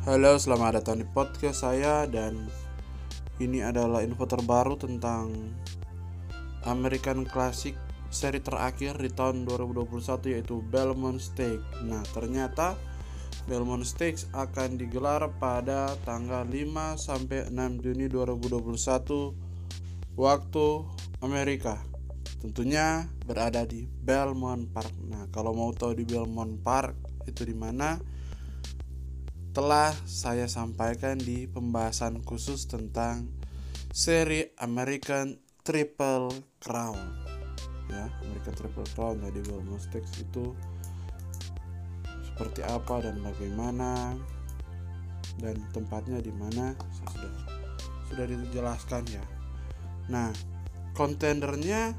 Halo, selamat datang di podcast saya dan ini adalah info terbaru tentang American Classic seri terakhir di tahun 2021 yaitu Belmont Stakes. Nah, ternyata Belmont Stakes akan digelar pada tanggal 5 sampai 6 Juni 2021 waktu Amerika. Tentunya berada di Belmont Park. Nah, kalau mau tahu di Belmont Park itu di mana? Telah saya sampaikan di pembahasan khusus tentang seri American Triple Crown. Ya American Triple Crown jadi Belmont Stakes itu seperti apa dan bagaimana dan tempatnya di mana sudah sudah dijelaskan ya. Nah kontendernya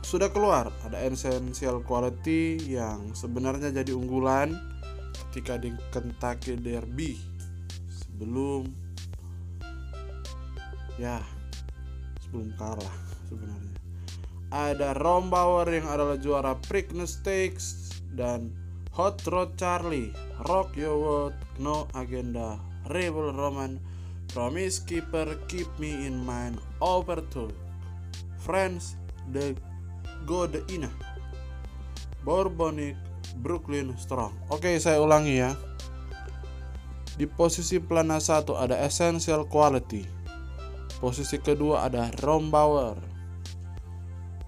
sudah keluar. Ada essential quality yang sebenarnya jadi unggulan ketika di Kentucky Derby sebelum ya sebelum kalah sebenarnya. Ada Rombauer yang adalah juara Preakness Stakes dan Hot Rod Charlie Rock Your World No Agenda Rebel Roman Promise Keeper Keep Me In Mind Overtook Friends The Go The Ina Bourbonic Brooklyn Strong. Oke, saya ulangi ya. Di posisi pelana satu ada Essential Quality. Posisi kedua ada Rombauer.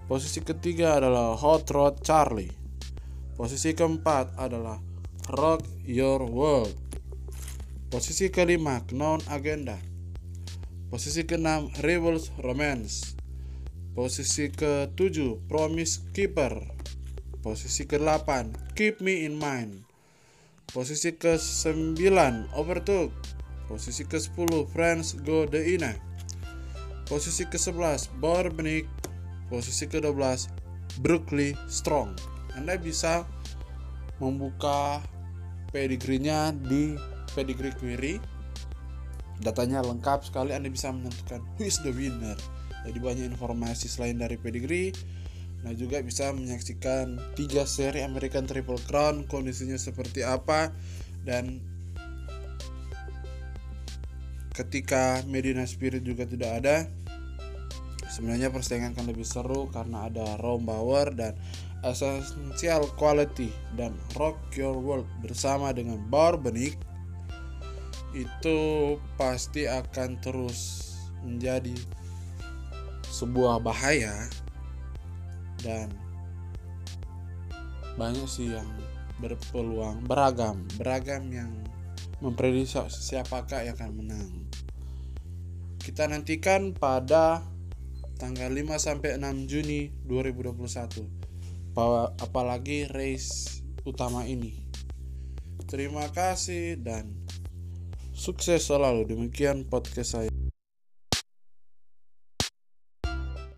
Posisi ketiga adalah Hot Rod Charlie. Posisi keempat adalah Rock Your World. Posisi kelima Non Agenda. Posisi keenam Rebels Romance. Posisi ketujuh Promise Keeper. Posisi ke-8, Keep Me In Mind. Posisi ke-9, Overtook. Posisi ke-10, Friends Go The Ina. Posisi ke-11, Bourbonic. Posisi ke-12, Brooklyn Strong. Anda bisa membuka pedigree-nya di pedigree query. Datanya lengkap sekali, Anda bisa menentukan who is the winner. Jadi banyak informasi selain dari pedigree Nah juga bisa menyaksikan tiga seri American Triple Crown kondisinya seperti apa dan ketika Medina Spirit juga tidak ada sebenarnya persaingan akan lebih seru karena ada Rombauer dan Essential Quality dan Rock Your World bersama dengan Bourbonic itu pasti akan terus menjadi sebuah bahaya dan banyak sih yang berpeluang beragam beragam yang memprediksi siapakah yang akan menang. Kita nantikan pada tanggal 5 sampai 6 Juni 2021 bahwa apalagi race utama ini. Terima kasih dan sukses selalu. Demikian podcast saya